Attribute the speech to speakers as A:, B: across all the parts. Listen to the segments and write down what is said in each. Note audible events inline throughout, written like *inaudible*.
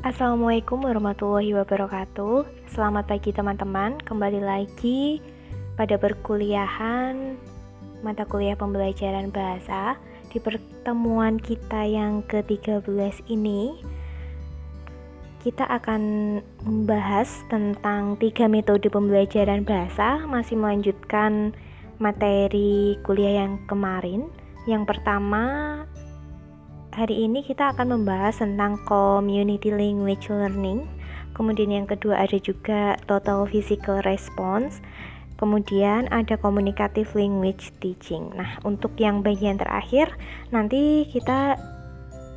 A: Assalamualaikum warahmatullahi wabarakatuh. Selamat pagi teman-teman. Kembali lagi pada perkuliahan mata kuliah pembelajaran bahasa di pertemuan kita yang ke-13 ini kita akan membahas tentang tiga metode pembelajaran bahasa masih melanjutkan materi kuliah yang kemarin. Yang pertama hari ini kita akan membahas tentang community language learning. Kemudian yang kedua ada juga total physical response. Kemudian ada communicative language teaching. Nah, untuk yang bagian terakhir nanti kita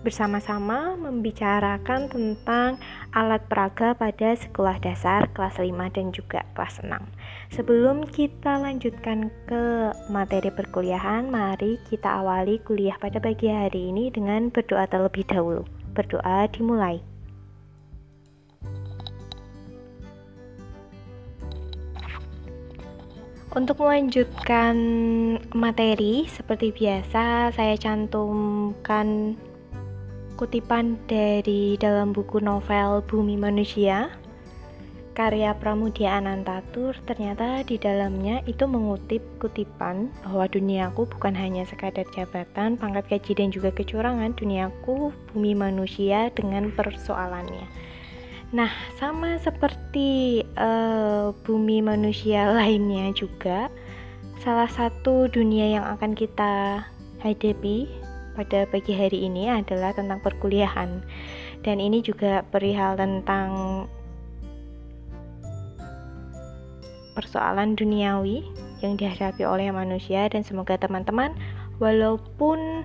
A: bersama-sama membicarakan tentang alat peraga pada sekolah dasar kelas 5 dan juga kelas 6. Sebelum kita lanjutkan ke materi perkuliahan, mari kita awali kuliah pada pagi hari ini dengan berdoa terlebih dahulu. Berdoa dimulai. Untuk melanjutkan materi, seperti biasa, saya cantumkan kutipan dari dalam buku novel Bumi Manusia karya Pramudia Anantatur ternyata di dalamnya itu mengutip kutipan bahwa duniaku bukan hanya sekadar jabatan, pangkat gaji dan juga kecurangan, duniaku bumi manusia dengan persoalannya. Nah, sama seperti uh, bumi manusia *laughs* lainnya juga, salah satu dunia yang akan kita hadapi pada pagi hari ini adalah tentang perkuliahan. Dan ini juga perihal tentang persoalan duniawi yang dihadapi oleh manusia dan semoga teman-teman walaupun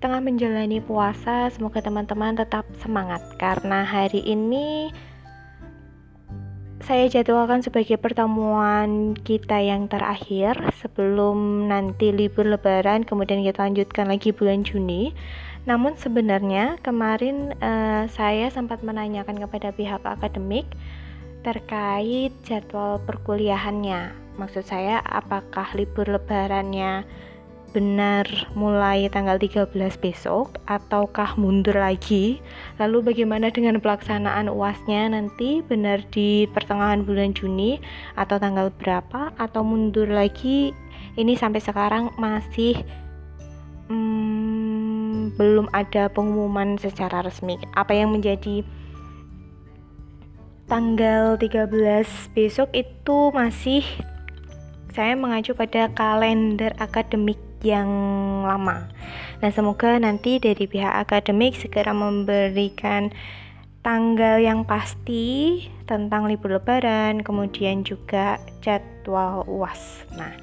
A: tengah menjalani puasa semoga teman-teman tetap semangat karena hari ini saya jadwalkan sebagai pertemuan kita yang terakhir sebelum nanti libur lebaran kemudian kita lanjutkan lagi bulan Juni. Namun sebenarnya kemarin uh, saya sempat menanyakan kepada pihak akademik terkait jadwal perkuliahannya. Maksud saya apakah libur lebarannya benar mulai tanggal 13 besok ataukah mundur lagi? Lalu bagaimana dengan pelaksanaan UASnya nanti benar di pertengahan bulan Juni atau tanggal berapa atau mundur lagi? Ini sampai sekarang masih hmm, belum ada pengumuman secara resmi. Apa yang menjadi tanggal 13 besok itu masih saya mengacu pada kalender akademik yang lama. Nah, semoga nanti dari pihak akademik segera memberikan tanggal yang pasti tentang libur lebaran, kemudian juga jadwal UAS. Nah,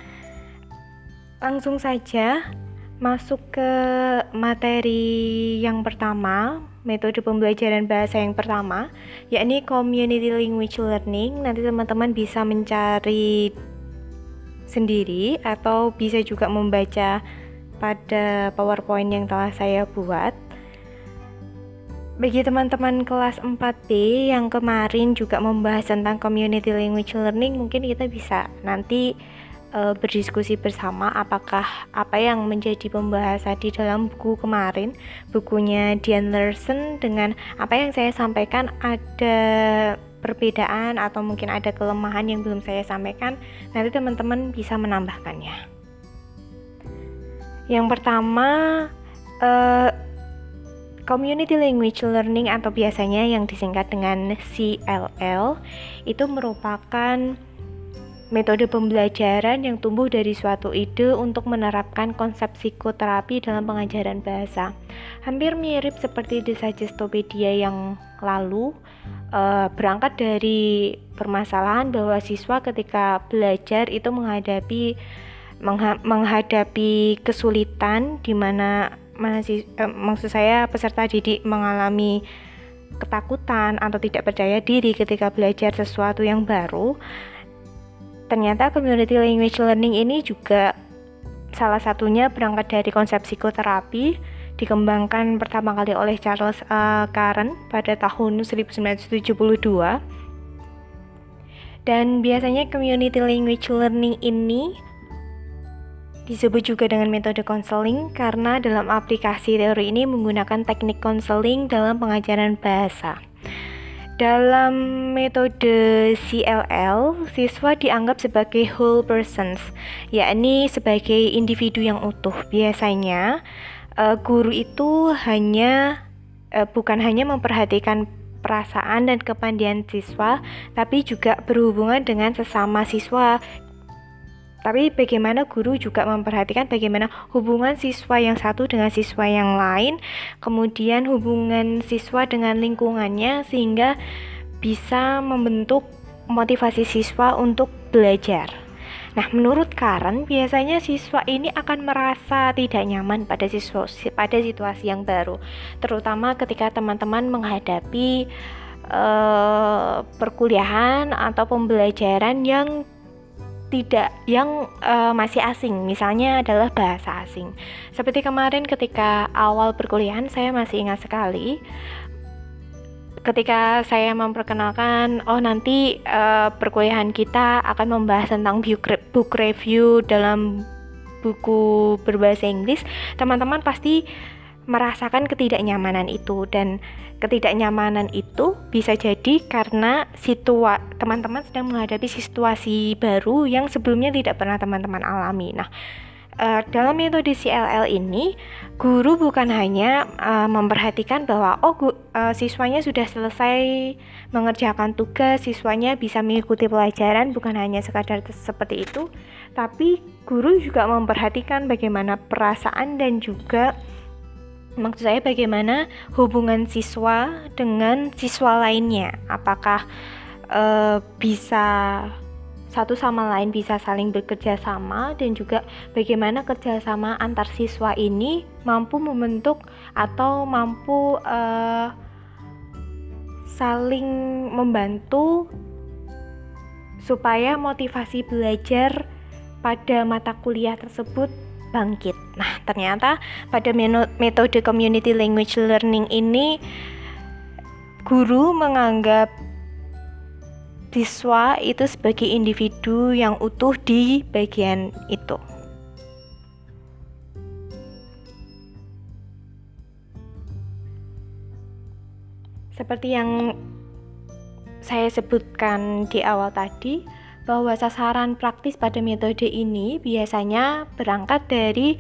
A: langsung saja masuk ke materi yang pertama, metode pembelajaran bahasa yang pertama, yakni community language learning. Nanti teman-teman bisa mencari sendiri atau bisa juga membaca pada PowerPoint yang telah saya buat. Bagi teman-teman kelas 4B yang kemarin juga membahas tentang community language learning, mungkin kita bisa nanti e, berdiskusi bersama apakah apa yang menjadi pembahasan di dalam buku kemarin, bukunya Dian Larson dengan apa yang saya sampaikan ada perbedaan atau mungkin ada kelemahan yang belum saya sampaikan, nanti teman-teman bisa menambahkannya. Yang pertama, uh, Community Language Learning atau biasanya yang disingkat dengan CLL itu merupakan metode pembelajaran yang tumbuh dari suatu ide untuk menerapkan konsep psikoterapi dalam pengajaran bahasa. Hampir mirip seperti di Suggestpedia yang lalu, uh, berangkat dari permasalahan bahwa siswa ketika belajar itu menghadapi mengha menghadapi kesulitan di mana masih uh, maksud saya peserta didik mengalami ketakutan atau tidak percaya diri ketika belajar sesuatu yang baru ternyata community language learning ini juga salah satunya berangkat dari konsep psikoterapi dikembangkan pertama kali oleh Charles uh, Karen pada tahun 1972 dan biasanya community language learning ini disebut juga dengan metode konseling karena dalam aplikasi teori ini menggunakan teknik konseling dalam pengajaran bahasa. dalam metode CLL, siswa dianggap sebagai whole persons, yakni sebagai individu yang utuh. Biasanya, uh, guru itu hanya uh, bukan hanya memperhatikan perasaan dan kepandian siswa, tapi juga berhubungan dengan sesama siswa tapi bagaimana guru juga memperhatikan bagaimana hubungan siswa yang satu dengan siswa yang lain, kemudian hubungan siswa dengan lingkungannya sehingga bisa membentuk motivasi siswa untuk belajar. Nah, menurut Karen, biasanya siswa ini akan merasa tidak nyaman pada siswa pada situasi yang baru, terutama ketika teman-teman menghadapi uh, perkuliahan atau pembelajaran yang tidak yang uh, masih asing, misalnya adalah bahasa asing. Seperti kemarin ketika awal perkuliahan saya masih ingat sekali ketika saya memperkenalkan oh nanti uh, perkuliahan kita akan membahas tentang book review dalam buku berbahasa Inggris, teman-teman pasti merasakan ketidaknyamanan itu dan ketidaknyamanan itu bisa jadi karena situa teman-teman sedang menghadapi situasi baru yang sebelumnya tidak pernah teman-teman alami. Nah, uh, dalam metode CLL ini guru bukan hanya uh, memperhatikan bahwa oh gu, uh, siswanya sudah selesai mengerjakan tugas, siswanya bisa mengikuti pelajaran bukan hanya sekadar seperti itu, tapi guru juga memperhatikan bagaimana perasaan dan juga maksud saya bagaimana hubungan siswa dengan siswa lainnya. Apakah uh, bisa satu sama lain bisa saling bekerja sama dan juga bagaimana kerjasama antar siswa ini mampu membentuk atau mampu uh, saling membantu supaya motivasi belajar pada mata kuliah tersebut bangkit. Nah, ternyata pada metode community language learning ini guru menganggap siswa itu sebagai individu yang utuh di bagian itu. Seperti yang saya sebutkan di awal tadi, bahwa sasaran praktis pada metode ini biasanya berangkat dari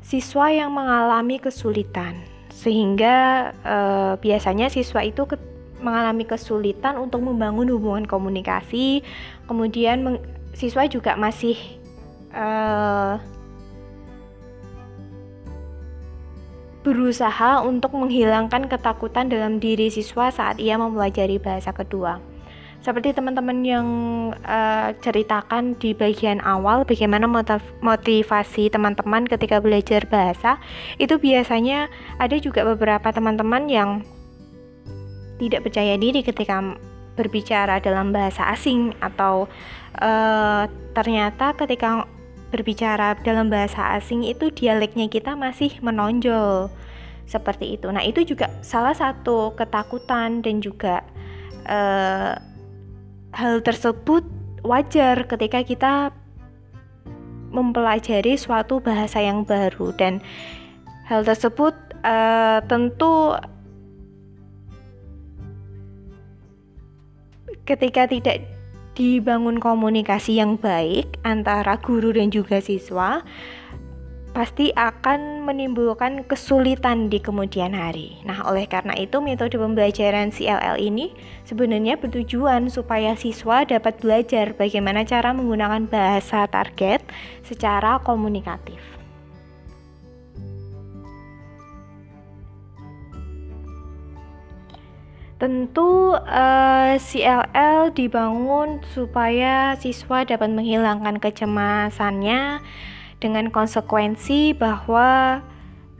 A: siswa yang mengalami kesulitan, sehingga e, biasanya siswa itu mengalami kesulitan untuk membangun hubungan komunikasi, kemudian siswa juga masih e, berusaha untuk menghilangkan ketakutan dalam diri siswa saat ia mempelajari bahasa kedua. Seperti teman-teman yang uh, ceritakan di bagian awal bagaimana motivasi teman-teman ketika belajar bahasa itu biasanya ada juga beberapa teman-teman yang tidak percaya diri ketika berbicara dalam bahasa asing atau uh, ternyata ketika berbicara dalam bahasa asing itu dialeknya kita masih menonjol seperti itu. Nah, itu juga salah satu ketakutan dan juga uh, hal tersebut wajar ketika kita mempelajari suatu bahasa yang baru dan hal tersebut uh, tentu ketika tidak dibangun komunikasi yang baik antara guru dan juga siswa pasti akan menimbulkan kesulitan di kemudian hari. Nah, oleh karena itu metode pembelajaran CLL ini sebenarnya bertujuan supaya siswa dapat belajar bagaimana cara menggunakan bahasa target secara komunikatif. Tentu uh, eh, CLL dibangun supaya siswa dapat menghilangkan kecemasannya dengan konsekuensi bahwa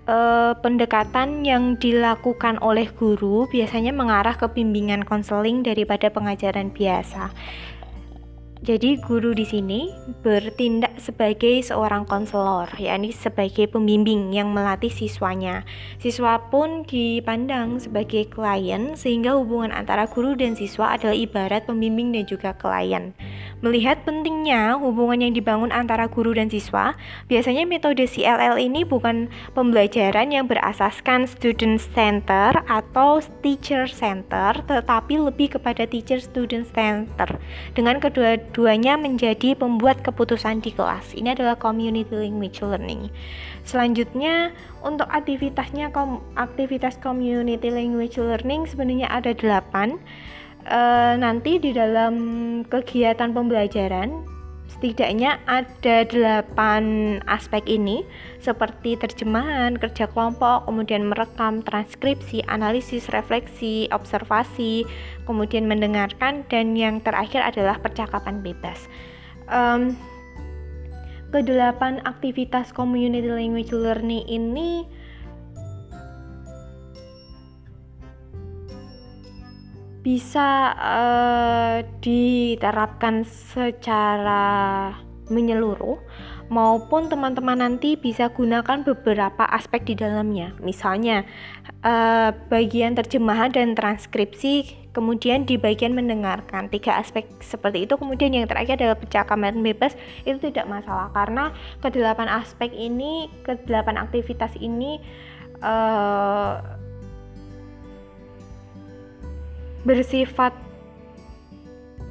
A: eh, pendekatan yang dilakukan oleh guru biasanya mengarah ke bimbingan konseling daripada pengajaran biasa. Jadi guru di sini bertindak sebagai seorang konselor, yakni sebagai pembimbing yang melatih siswanya. Siswa pun dipandang sebagai klien sehingga hubungan antara guru dan siswa adalah ibarat pembimbing dan juga klien. Melihat pentingnya hubungan yang dibangun antara guru dan siswa, biasanya metode CLL ini bukan pembelajaran yang berasaskan student center atau teacher center, tetapi lebih kepada teacher student center. Dengan kedua duanya menjadi pembuat keputusan di kelas. Ini adalah community language learning. Selanjutnya untuk aktivitasnya kom aktivitas community language learning sebenarnya ada delapan. E, nanti di dalam kegiatan pembelajaran setidaknya ada delapan aspek ini seperti terjemahan, kerja kelompok, kemudian merekam, transkripsi, analisis, refleksi, observasi, kemudian mendengarkan, dan yang terakhir adalah percakapan bebas. Um, kedelapan aktivitas community language learning ini bisa uh, diterapkan secara menyeluruh maupun teman-teman nanti bisa gunakan beberapa aspek di dalamnya. Misalnya uh, bagian terjemahan dan transkripsi, kemudian di bagian mendengarkan. Tiga aspek seperti itu. Kemudian yang terakhir adalah percakapan bebas. Itu tidak masalah karena kedelapan aspek ini, kedelapan aktivitas ini uh, bersifat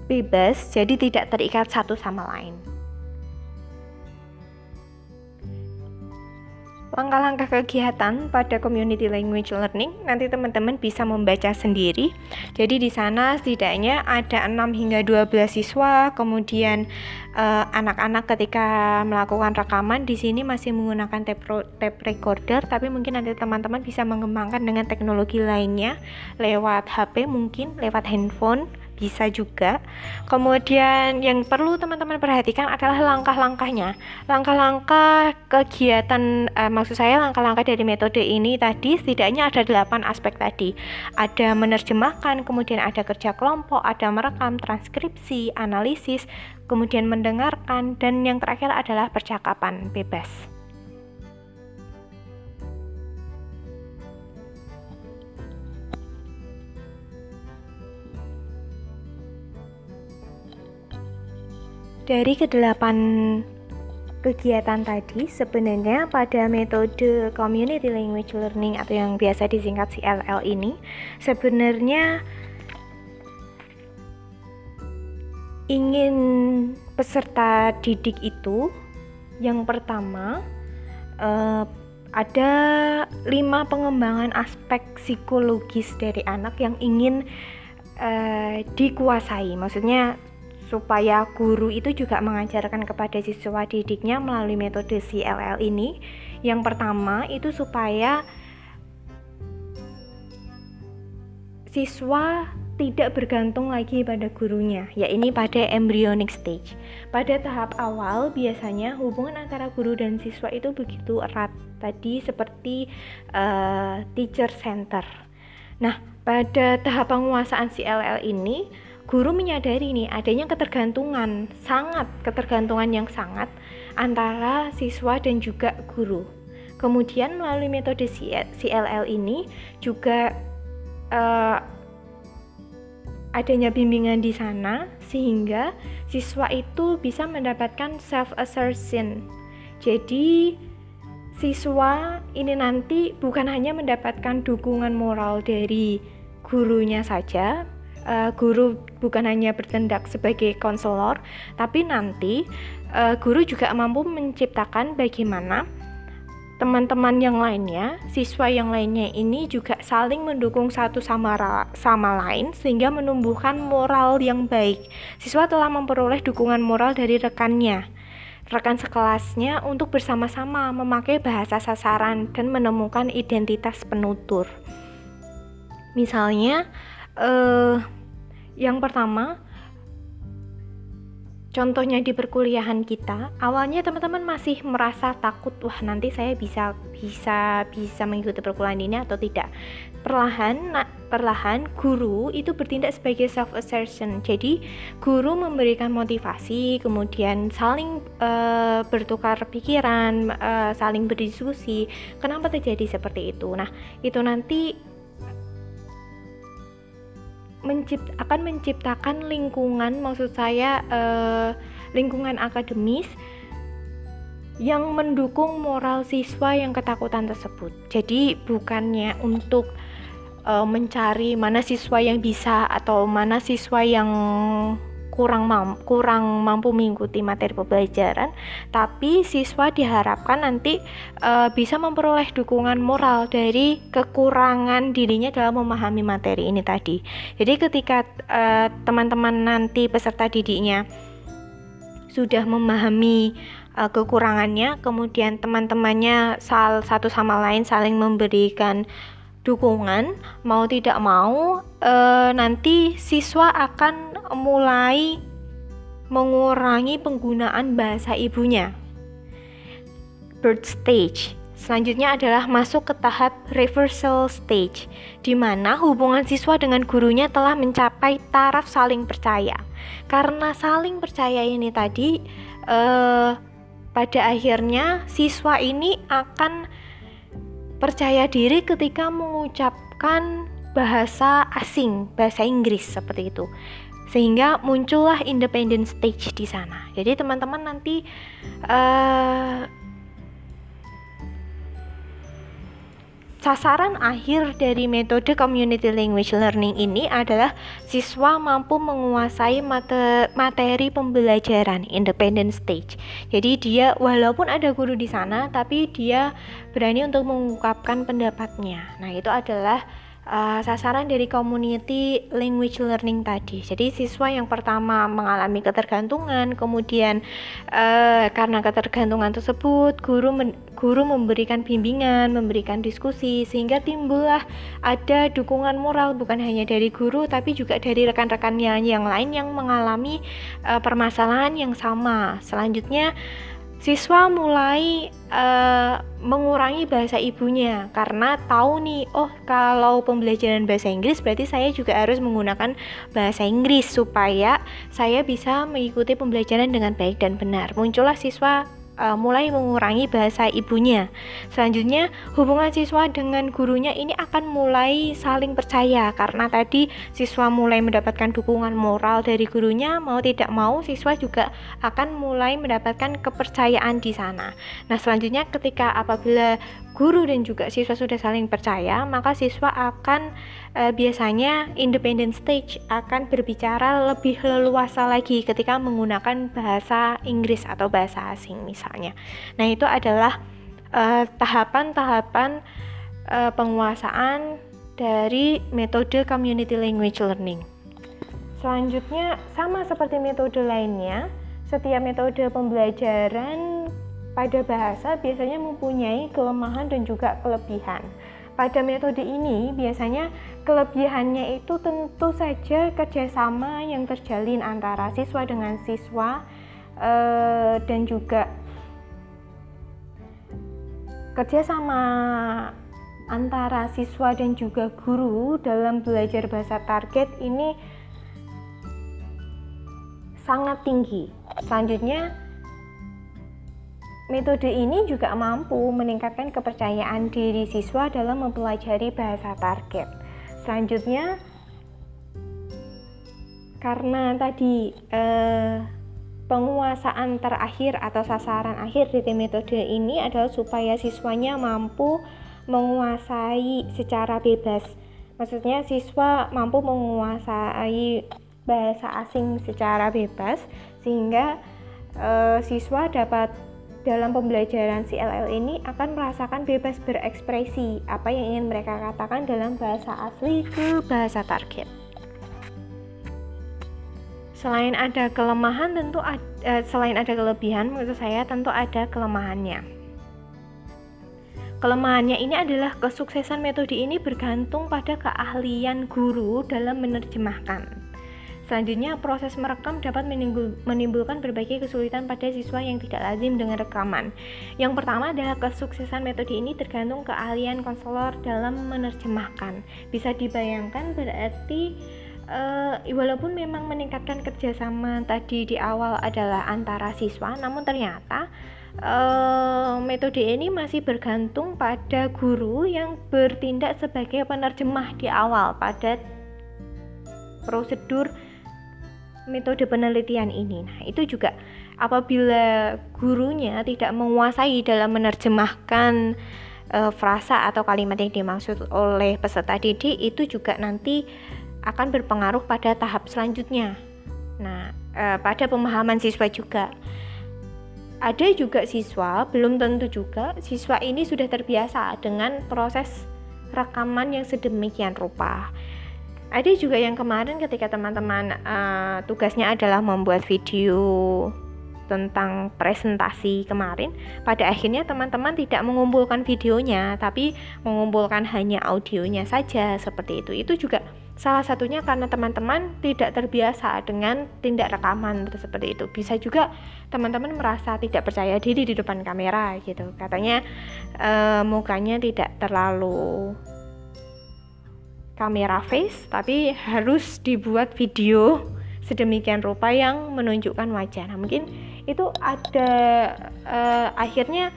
A: bebas, jadi tidak terikat satu sama lain. Langkah-langkah kegiatan pada community language learning nanti teman-teman bisa membaca sendiri. Jadi di sana setidaknya ada 6 hingga 12 siswa, kemudian eh, anak-anak ketika melakukan rekaman di sini masih menggunakan tape, tape recorder, tapi mungkin nanti teman-teman bisa mengembangkan dengan teknologi lainnya lewat HP mungkin, lewat handphone bisa juga. Kemudian yang perlu teman-teman perhatikan adalah langkah-langkahnya. Langkah-langkah kegiatan eh, maksud saya langkah-langkah dari metode ini tadi setidaknya ada delapan aspek tadi. Ada menerjemahkan, kemudian ada kerja kelompok, ada merekam, transkripsi, analisis, kemudian mendengarkan dan yang terakhir adalah percakapan bebas. Dari kedelapan kegiatan tadi, sebenarnya pada metode Community Language Learning atau yang biasa disingkat CLL ini, sebenarnya ingin peserta didik itu yang pertama eh, ada lima pengembangan aspek psikologis dari anak yang ingin eh, dikuasai. Maksudnya supaya guru itu juga mengajarkan kepada siswa didiknya melalui metode CLL ini. Yang pertama itu supaya siswa tidak bergantung lagi pada gurunya, ya ini pada embryonic stage. Pada tahap awal biasanya hubungan antara guru dan siswa itu begitu erat tadi seperti uh, teacher center. Nah, pada tahap penguasaan CLL ini guru menyadari nih adanya ketergantungan, sangat ketergantungan yang sangat antara siswa dan juga guru. Kemudian melalui metode CLL ini juga uh, adanya bimbingan di sana sehingga siswa itu bisa mendapatkan self assertion. Jadi siswa ini nanti bukan hanya mendapatkan dukungan moral dari gurunya saja, uh, guru bukan hanya bertindak sebagai konselor, tapi nanti uh, guru juga mampu menciptakan bagaimana teman-teman yang lainnya, siswa yang lainnya ini juga saling mendukung satu sama sama lain sehingga menumbuhkan moral yang baik. Siswa telah memperoleh dukungan moral dari rekannya, rekan sekelasnya untuk bersama-sama memakai bahasa sasaran dan menemukan identitas penutur. Misalnya, uh, yang pertama contohnya di perkuliahan kita awalnya teman-teman masih merasa takut wah nanti saya bisa bisa bisa mengikuti perkuliahan ini atau tidak. Perlahan perlahan guru itu bertindak sebagai self assertion jadi guru memberikan motivasi kemudian saling uh, bertukar pikiran uh, saling berdiskusi kenapa terjadi seperti itu? Nah itu nanti mencipt akan menciptakan lingkungan maksud saya uh, lingkungan akademis yang mendukung moral siswa yang ketakutan tersebut. Jadi bukannya untuk uh, mencari mana siswa yang bisa atau mana siswa yang kurang mam kurang mampu mengikuti materi pembelajaran, tapi siswa diharapkan nanti uh, bisa memperoleh dukungan moral dari kekurangan dirinya dalam memahami materi ini tadi. Jadi ketika eh, teman-teman uh, nanti peserta didiknya sudah memahami uh, kekurangannya, kemudian teman-temannya sal satu sama lain saling memberikan dukungan mau tidak mau e, nanti siswa akan mulai mengurangi penggunaan bahasa ibunya bird stage Selanjutnya adalah masuk ke tahap reversal stage, di mana hubungan siswa dengan gurunya telah mencapai taraf saling percaya. Karena saling percaya ini tadi, eh, pada akhirnya siswa ini akan percaya diri ketika mengucapkan bahasa asing, bahasa Inggris seperti itu. Sehingga muncullah independent stage di sana. Jadi teman-teman nanti uh, Sasaran akhir dari metode community language learning ini adalah siswa mampu menguasai materi pembelajaran independent stage. Jadi dia walaupun ada guru di sana tapi dia berani untuk mengungkapkan pendapatnya. Nah, itu adalah uh, sasaran dari community language learning tadi. Jadi siswa yang pertama mengalami ketergantungan, kemudian uh, karena ketergantungan tersebut guru men guru memberikan bimbingan, memberikan diskusi sehingga timbullah ada dukungan moral bukan hanya dari guru tapi juga dari rekan-rekannya yang lain yang mengalami uh, permasalahan yang sama. Selanjutnya siswa mulai uh, mengurangi bahasa ibunya karena tahu nih oh kalau pembelajaran bahasa Inggris berarti saya juga harus menggunakan bahasa Inggris supaya saya bisa mengikuti pembelajaran dengan baik dan benar. Muncullah siswa uh, mulai mengurangi bahasa ibunya. Selanjutnya, hubungan siswa dengan gurunya ini akan mulai saling percaya karena tadi siswa mulai mendapatkan dukungan moral dari gurunya, mau tidak mau siswa juga akan mulai mendapatkan kepercayaan di sana. Nah, selanjutnya ketika apabila guru dan juga siswa sudah saling percaya, maka siswa akan e, biasanya independent stage akan berbicara lebih leluasa lagi ketika menggunakan bahasa Inggris atau bahasa asing misalnya. Nah, itu adalah eh, tahapan-tahapan e, penguasaan dari metode community language learning. Selanjutnya sama seperti metode lainnya, setiap metode pembelajaran pada bahasa biasanya mempunyai kelemahan dan juga kelebihan. Pada metode ini biasanya kelebihannya itu tentu saja kerjasama yang terjalin antara siswa dengan siswa eh, dan juga kerjasama antara siswa dan juga guru dalam belajar bahasa target ini sangat tinggi. Selanjutnya Metode ini juga mampu meningkatkan kepercayaan diri siswa dalam mempelajari bahasa target. Selanjutnya, karena tadi eh, penguasaan terakhir atau sasaran akhir dari metode ini adalah supaya siswanya mampu menguasai secara bebas. Maksudnya siswa mampu menguasai bahasa asing secara bebas sehingga eh, siswa dapat dalam pembelajaran CLL ini akan merasakan bebas berekspresi apa yang ingin mereka katakan dalam bahasa asli ke bahasa target. Selain ada kelemahan tentu ada, eh, selain ada kelebihan menurut saya tentu ada kelemahannya. Kelemahannya ini adalah kesuksesan metode ini bergantung pada keahlian guru dalam menerjemahkan. Selanjutnya, proses merekam dapat menimbulkan berbagai kesulitan pada siswa yang tidak lazim dengan rekaman. Yang pertama adalah kesuksesan metode ini tergantung keahlian konselor dalam menerjemahkan. Bisa dibayangkan berarti uh, walaupun memang meningkatkan kerjasama tadi di awal adalah antara siswa, namun ternyata uh, metode ini masih bergantung pada guru yang bertindak sebagai penerjemah di awal pada prosedur metode penelitian ini. Nah, itu juga apabila gurunya tidak menguasai dalam menerjemahkan e, frasa atau kalimat yang dimaksud oleh peserta didik itu juga nanti akan berpengaruh pada tahap selanjutnya. Nah, e, pada pemahaman siswa juga. Ada juga siswa, belum tentu juga siswa ini sudah terbiasa dengan proses rekaman yang sedemikian rupa ada juga yang kemarin ketika teman-teman uh, tugasnya adalah membuat video tentang presentasi kemarin pada akhirnya teman-teman tidak mengumpulkan videonya tapi mengumpulkan hanya audionya saja seperti itu. Itu juga salah satunya karena teman-teman tidak terbiasa dengan tindak rekaman seperti itu. Bisa juga teman-teman merasa tidak percaya diri di depan kamera gitu. Katanya uh, mukanya tidak terlalu kamera face tapi harus dibuat video sedemikian rupa yang menunjukkan wajah. Nah, mungkin itu ada uh, akhirnya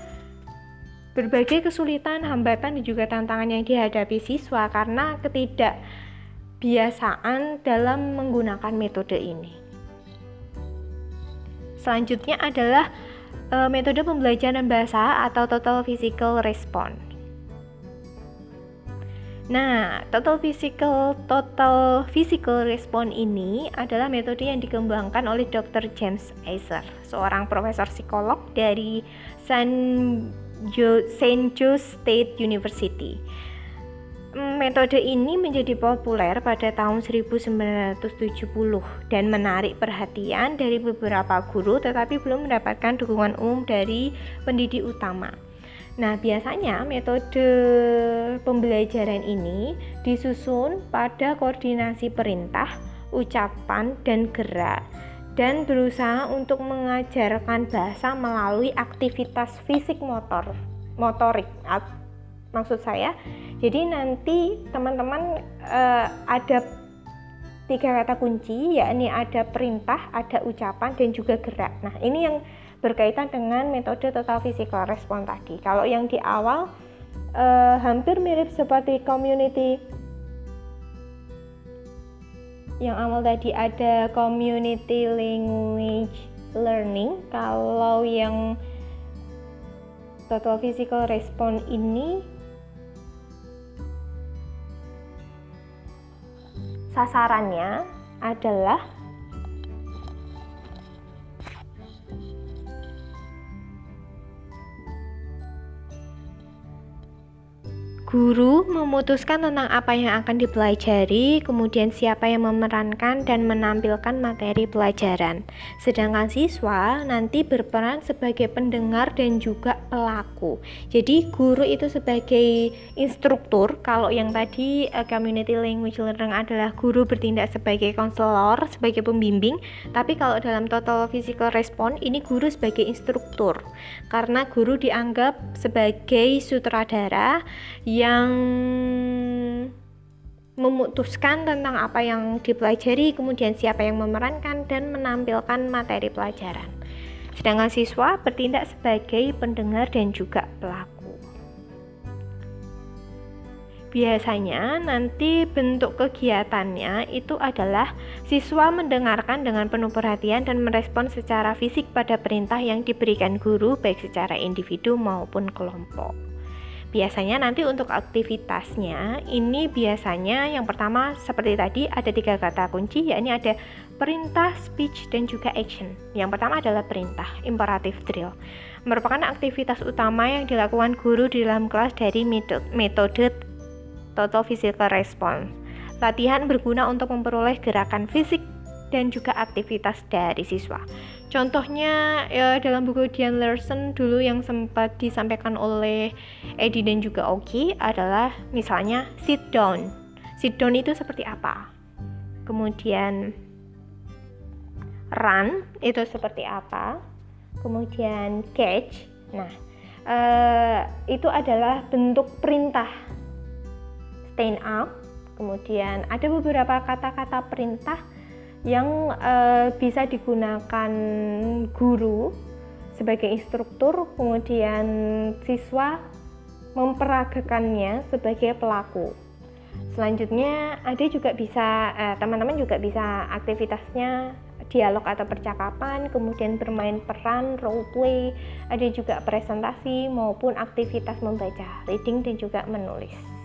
A: berbagai kesulitan, hambatan dan juga tantangan yang dihadapi siswa karena ketidakbiasaan dalam menggunakan metode ini. Selanjutnya adalah uh, metode pembelajaran bahasa atau total physical response. Nah, total physical total physical response ini adalah metode yang dikembangkan oleh Dr. James Aiser, seorang profesor psikolog dari San jo Saint Joe State University. Metode ini menjadi populer pada tahun 1970 dan menarik perhatian dari beberapa guru tetapi belum mendapatkan dukungan umum dari pendidik utama. Nah, biasanya metode pembelajaran ini disusun pada koordinasi perintah, ucapan, dan gerak dan berusaha untuk mengajarkan bahasa melalui aktivitas fisik motor motorik maksud saya. Jadi nanti teman-teman uh, ada tiga kata kunci yakni ada perintah ada ucapan dan juga gerak. Nah ini yang berkaitan dengan metode total physical response tadi. Kalau yang di awal uh, hampir mirip seperti community yang awal tadi ada community language learning. Kalau yang total physical response ini sasarannya adalah Guru memutuskan tentang apa yang akan dipelajari, kemudian siapa yang memerankan dan menampilkan materi pelajaran. Sedangkan siswa nanti berperan sebagai pendengar dan juga pelaku. Jadi guru itu sebagai instruktur, kalau yang tadi uh, community language learning adalah guru bertindak sebagai konselor, sebagai pembimbing, tapi kalau dalam total physical response ini guru sebagai instruktur. Karena guru dianggap sebagai sutradara yang memutuskan tentang apa yang dipelajari, kemudian siapa yang memerankan dan menampilkan materi pelajaran. Sedangkan siswa bertindak sebagai pendengar dan juga pelaku. Biasanya nanti bentuk kegiatannya itu adalah siswa mendengarkan dengan penuh perhatian dan merespon secara fisik pada perintah yang diberikan guru baik secara individu maupun kelompok. Biasanya nanti untuk aktivitasnya ini biasanya yang pertama seperti tadi ada tiga kata kunci yakni ada perintah, speech, dan juga action. Yang pertama adalah perintah, imperative drill. Merupakan aktivitas utama yang dilakukan guru di dalam kelas dari metode total physical response. Latihan berguna untuk memperoleh gerakan fisik dan juga aktivitas dari siswa. Contohnya ya dalam buku Dian Larson dulu yang sempat disampaikan oleh Edi dan juga Oki adalah misalnya sit down. Sit down itu seperti apa? Kemudian run itu seperti apa, kemudian catch. Nah, uh, itu adalah bentuk perintah stand up. Kemudian ada beberapa kata-kata perintah yang uh, bisa digunakan guru sebagai instruktur, kemudian siswa memperagakannya sebagai pelaku. Selanjutnya ada juga bisa eh, teman-teman eh, juga bisa aktivitasnya dialog atau percakapan, kemudian bermain peran, role play, ada juga presentasi maupun aktivitas membaca, reading dan juga menulis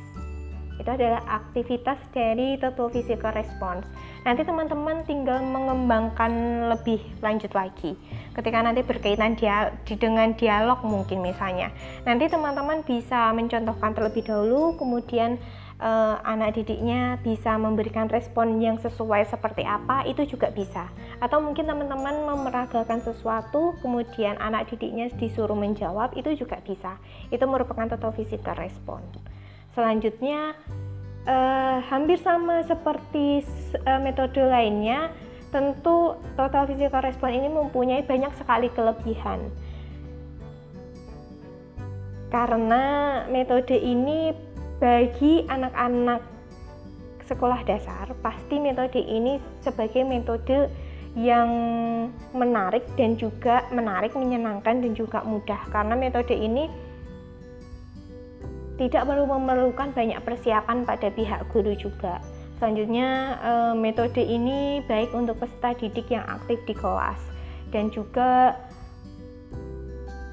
A: itu adalah aktivitas dari total physical response nanti teman-teman tinggal mengembangkan lebih lanjut lagi. Ketika nanti berkaitan dia, dengan dialog mungkin misalnya. Nanti teman-teman bisa mencontohkan terlebih dahulu kemudian eh, anak didiknya bisa memberikan respon yang sesuai seperti apa itu juga bisa. Atau mungkin teman-teman memeragakan sesuatu kemudian anak didiknya disuruh menjawab itu juga bisa. Itu merupakan total physical response Selanjutnya uh, hampir sama seperti uh, metode lainnya, tentu total physical response ini mempunyai banyak sekali kelebihan. Karena metode ini bagi anak-anak sekolah dasar, pasti metode ini sebagai metode yang menarik dan juga menarik, menyenangkan dan juga mudah karena metode ini tidak perlu memerlukan banyak persiapan pada pihak guru juga. Selanjutnya, eh, metode ini baik untuk peserta didik yang aktif di kelas dan juga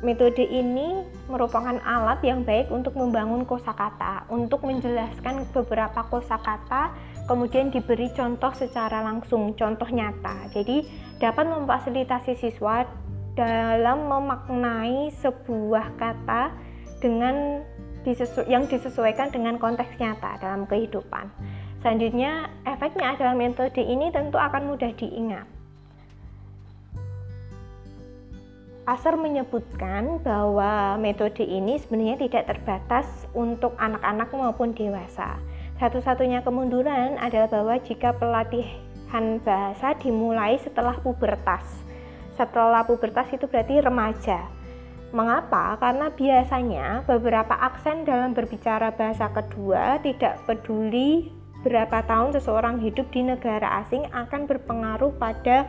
A: metode ini merupakan alat yang baik untuk membangun kosakata, untuk menjelaskan beberapa kosakata, kemudian diberi contoh secara langsung, contoh nyata. Jadi, dapat memfasilitasi siswa dalam memaknai sebuah kata dengan disesu yang disesuaikan dengan konteks nyata dalam kehidupan. Selanjutnya, efeknya adalah metode ini tentu akan mudah diingat. Pasar menyebutkan bahwa metode ini sebenarnya tidak terbatas untuk anak-anak maupun dewasa. Satu-satunya kemunduran adalah bahwa jika pelatihan bahasa dimulai setelah pubertas. Setelah pubertas itu berarti remaja Mengapa? Karena biasanya beberapa aksen dalam berbicara bahasa kedua tidak peduli berapa tahun seseorang hidup di negara asing akan berpengaruh pada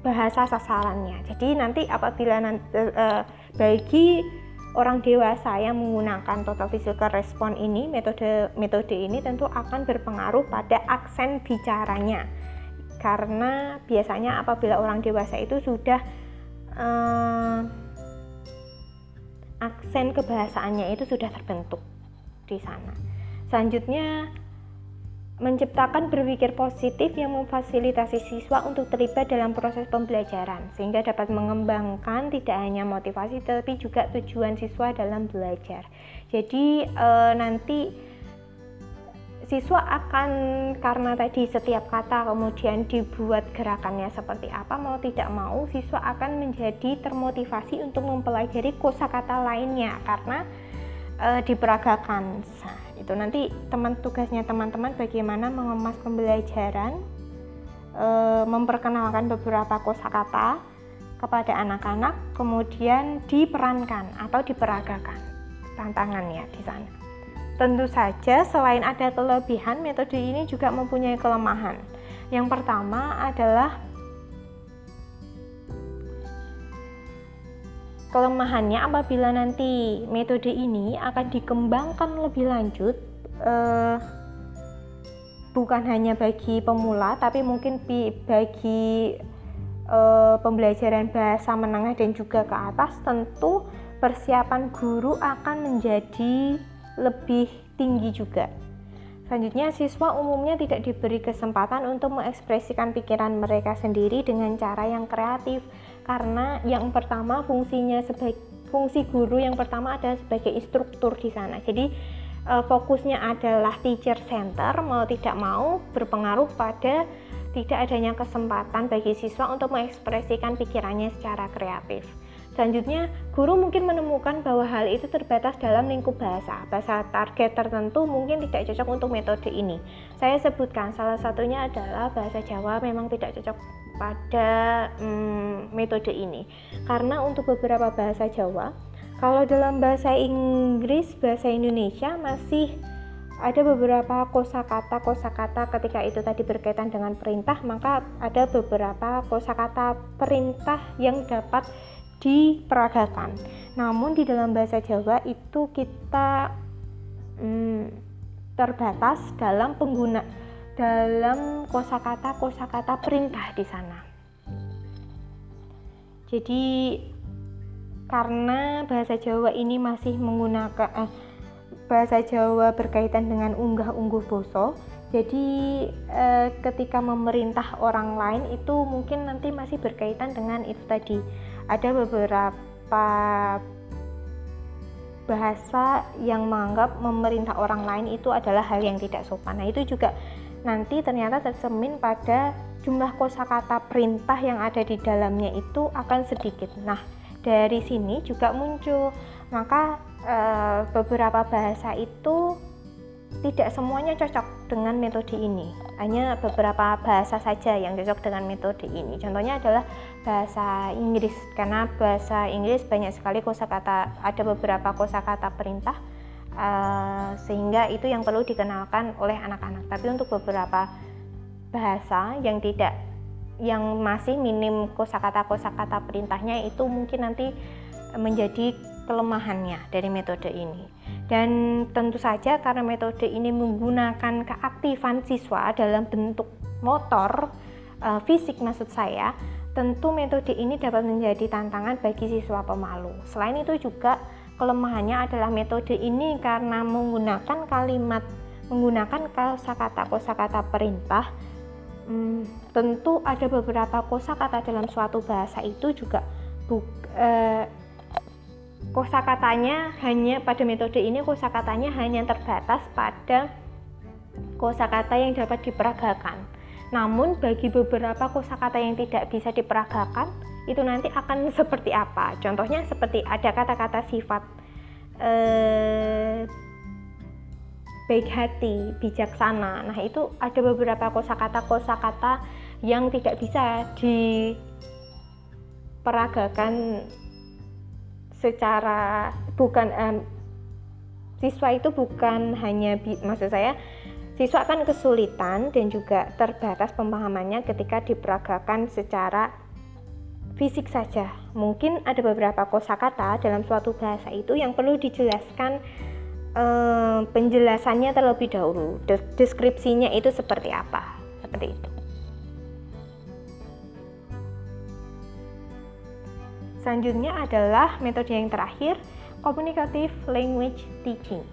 A: bahasa sasarannya. Jadi nanti apabila nanti, uh, bagi orang dewasa yang menggunakan total physical response ini, metode metode ini tentu akan berpengaruh pada aksen bicaranya. Karena biasanya apabila orang dewasa itu sudah uh, aksen kebahasaannya itu sudah terbentuk di sana. Selanjutnya, menciptakan berpikir positif yang memfasilitasi siswa untuk terlibat dalam proses pembelajaran sehingga dapat mengembangkan tidak hanya motivasi tapi juga tujuan siswa dalam belajar. Jadi e, nanti siswa akan karena tadi setiap kata kemudian dibuat gerakannya seperti apa mau tidak mau siswa akan menjadi termotivasi untuk mempelajari kosakata lainnya karena e, diperagakan. Nah, itu nanti teman tugasnya teman-teman bagaimana mengemas pembelajaran e, memperkenalkan beberapa kosakata kepada anak-anak kemudian diperankan atau diperagakan tantangannya di sana Tentu saja, selain ada kelebihan, metode ini juga mempunyai kelemahan. Yang pertama adalah kelemahannya apabila nanti metode ini akan dikembangkan lebih lanjut, eh, bukan hanya bagi pemula, tapi mungkin bagi eh, pembelajaran bahasa menengah dan juga ke atas, tentu persiapan guru akan menjadi lebih tinggi juga. Selanjutnya, siswa umumnya tidak diberi kesempatan untuk mengekspresikan pikiran mereka sendiri dengan cara yang kreatif karena yang pertama fungsinya sebagai fungsi guru yang pertama adalah sebagai instruktur di sana. Jadi eh, fokusnya adalah teacher center mau tidak mau berpengaruh pada tidak adanya kesempatan bagi siswa untuk mengekspresikan pikirannya secara kreatif. Selanjutnya, guru mungkin menemukan bahwa hal itu terbatas dalam lingkup bahasa. Bahasa target tertentu mungkin tidak cocok untuk metode ini. Saya sebutkan salah satunya adalah bahasa Jawa memang tidak cocok pada hmm, metode ini karena untuk beberapa bahasa Jawa kalau dalam bahasa Inggris bahasa Indonesia masih ada beberapa kosakata kosakata ketika itu tadi berkaitan dengan perintah maka ada beberapa kosakata perintah yang dapat diperagakan namun di dalam bahasa Jawa itu kita hmm, terbatas dalam pengguna dalam kosakata kosakata perintah di sana jadi karena bahasa Jawa ini masih menggunakan eh, bahasa Jawa berkaitan dengan unggah-ungguh boso. Jadi eh, ketika memerintah orang lain itu mungkin nanti masih berkaitan dengan itu tadi. Ada beberapa bahasa yang menganggap memerintah orang lain itu adalah hal yang tidak sopan. Nah, itu juga nanti ternyata tercermin pada jumlah kosakata perintah yang ada di dalamnya itu akan sedikit. Nah, dari sini juga muncul maka e, beberapa bahasa itu tidak semuanya cocok dengan metode ini. Hanya beberapa bahasa saja yang cocok dengan metode ini. Contohnya adalah bahasa Inggris. Karena bahasa Inggris banyak sekali kosakata ada beberapa kosakata perintah e, sehingga itu yang perlu dikenalkan oleh anak-anak. Tapi untuk beberapa bahasa yang tidak yang masih minim kosakata kosakata perintahnya itu mungkin nanti menjadi kelemahannya dari metode ini. Dan tentu saja karena metode ini menggunakan keaktifan siswa dalam bentuk motor uh, fisik maksud saya, tentu metode ini dapat menjadi tantangan bagi siswa pemalu. Selain itu juga kelemahannya adalah metode ini karena menggunakan kalimat menggunakan kosakata kosakata perintah hmm, tentu ada beberapa kosakata dalam suatu bahasa itu juga buk, eh, kosakatanya hanya pada metode ini kosakatanya hanya terbatas pada kosakata yang dapat diperagakan. Namun bagi beberapa kosakata yang tidak bisa diperagakan itu nanti akan *laughs* seperti apa? Contohnya seperti ada kata-kata sifat eh, baik hati, bijaksana. Nah, itu ada beberapa kosakata-kosakata yang tidak bisa diperagakan secara bukan um, siswa itu bukan hanya maksud saya siswa akan kesulitan dan juga terbatas pemahamannya ketika diperagakan secara fisik saja. Mungkin ada beberapa kosakata dalam suatu bahasa itu yang perlu dijelaskan um, penjelasannya terlebih dahulu. Deskripsinya itu seperti apa? Seperti itu. Selanjutnya adalah metode yang terakhir, communicative language teaching.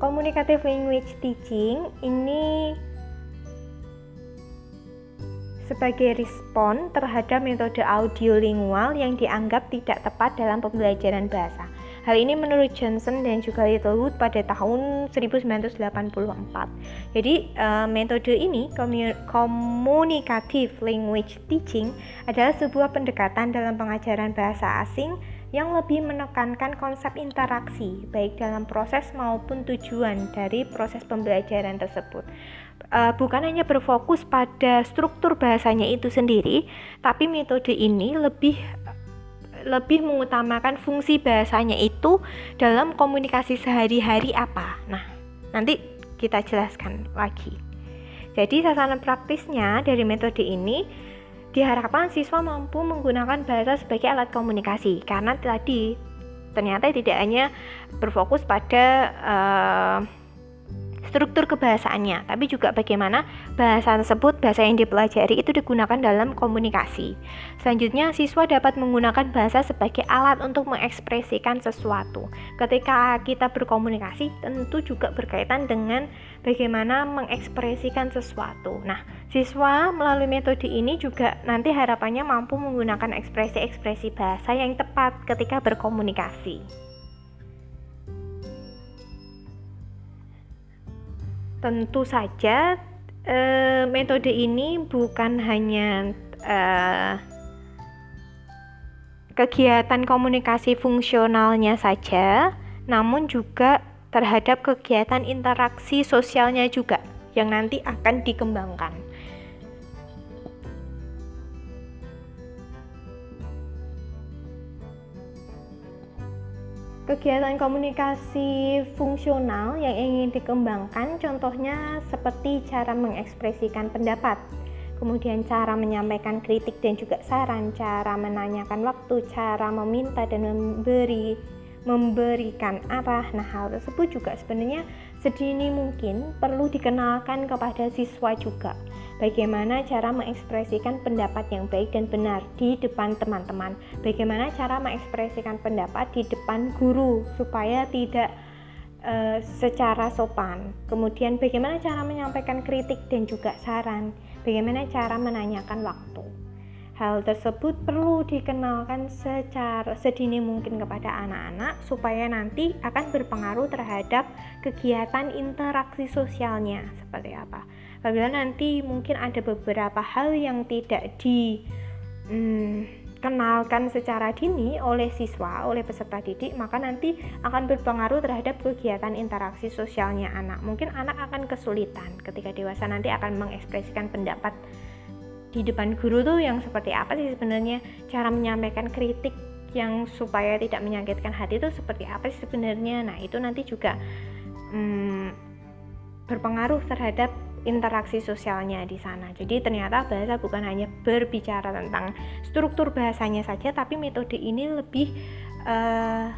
A: Communicative language teaching ini sebagai respon terhadap metode audiolingual yang dianggap tidak tepat dalam pembelajaran bahasa. Hal ini menurut Johnson dan juga Littlewood pada tahun 1984. Jadi uh, metode ini communicative language teaching adalah sebuah pendekatan dalam pengajaran bahasa asing yang lebih menekankan konsep interaksi baik dalam proses maupun tujuan dari proses pembelajaran tersebut. Uh, bukan hanya berfokus pada struktur bahasanya itu sendiri, tapi metode ini lebih lebih mengutamakan fungsi bahasanya itu dalam komunikasi sehari-hari apa. Nah, nanti kita jelaskan lagi. Jadi sasaran praktisnya dari metode ini diharapkan siswa mampu menggunakan bahasa sebagai alat komunikasi karena tadi ternyata tidak hanya berfokus pada uh, struktur kebahasaannya, tapi juga bagaimana bahasa tersebut, bahasa yang dipelajari itu digunakan dalam komunikasi. Selanjutnya, siswa dapat menggunakan bahasa sebagai alat untuk mengekspresikan sesuatu. Ketika kita berkomunikasi, tentu juga berkaitan dengan bagaimana mengekspresikan sesuatu. Nah, siswa melalui metode ini juga nanti harapannya mampu menggunakan ekspresi-ekspresi bahasa yang tepat ketika berkomunikasi. Tentu saja uh, metode ini bukan hanya uh, kegiatan komunikasi fungsionalnya saja, namun juga terhadap kegiatan interaksi sosialnya juga yang nanti akan dikembangkan. Kegiatan komunikasi fungsional yang ingin dikembangkan contohnya seperti cara mengekspresikan pendapat, kemudian cara menyampaikan kritik dan juga saran, cara menanyakan waktu, cara meminta dan memberi memberikan arah. Nah, hal tersebut juga sebenarnya sedini mungkin perlu dikenalkan kepada siswa juga. Bagaimana cara mengekspresikan pendapat yang baik dan benar di depan teman-teman. Bagaimana cara mengekspresikan pendapat di depan guru supaya tidak uh, secara sopan. Kemudian bagaimana cara menyampaikan kritik dan juga saran. Bagaimana cara menanyakan waktu. Hal tersebut perlu dikenalkan secara sedini mungkin kepada anak-anak supaya nanti akan berpengaruh terhadap kegiatan interaksi sosialnya seperti apa. Apabila nanti mungkin ada beberapa hal yang tidak dikenalkan hmm, secara dini oleh siswa, oleh peserta didik, maka nanti akan berpengaruh terhadap kegiatan interaksi sosialnya anak. Mungkin anak akan kesulitan ketika dewasa nanti akan mengekspresikan pendapat di depan guru tuh yang seperti apa sih sebenarnya cara menyampaikan kritik yang supaya tidak menyakitkan hati itu seperti apa sih sebenarnya nah itu nanti juga hmm, berpengaruh terhadap interaksi sosialnya di sana. Jadi ternyata bahasa bukan hanya berbicara tentang struktur bahasanya saja, tapi metode ini lebih uh,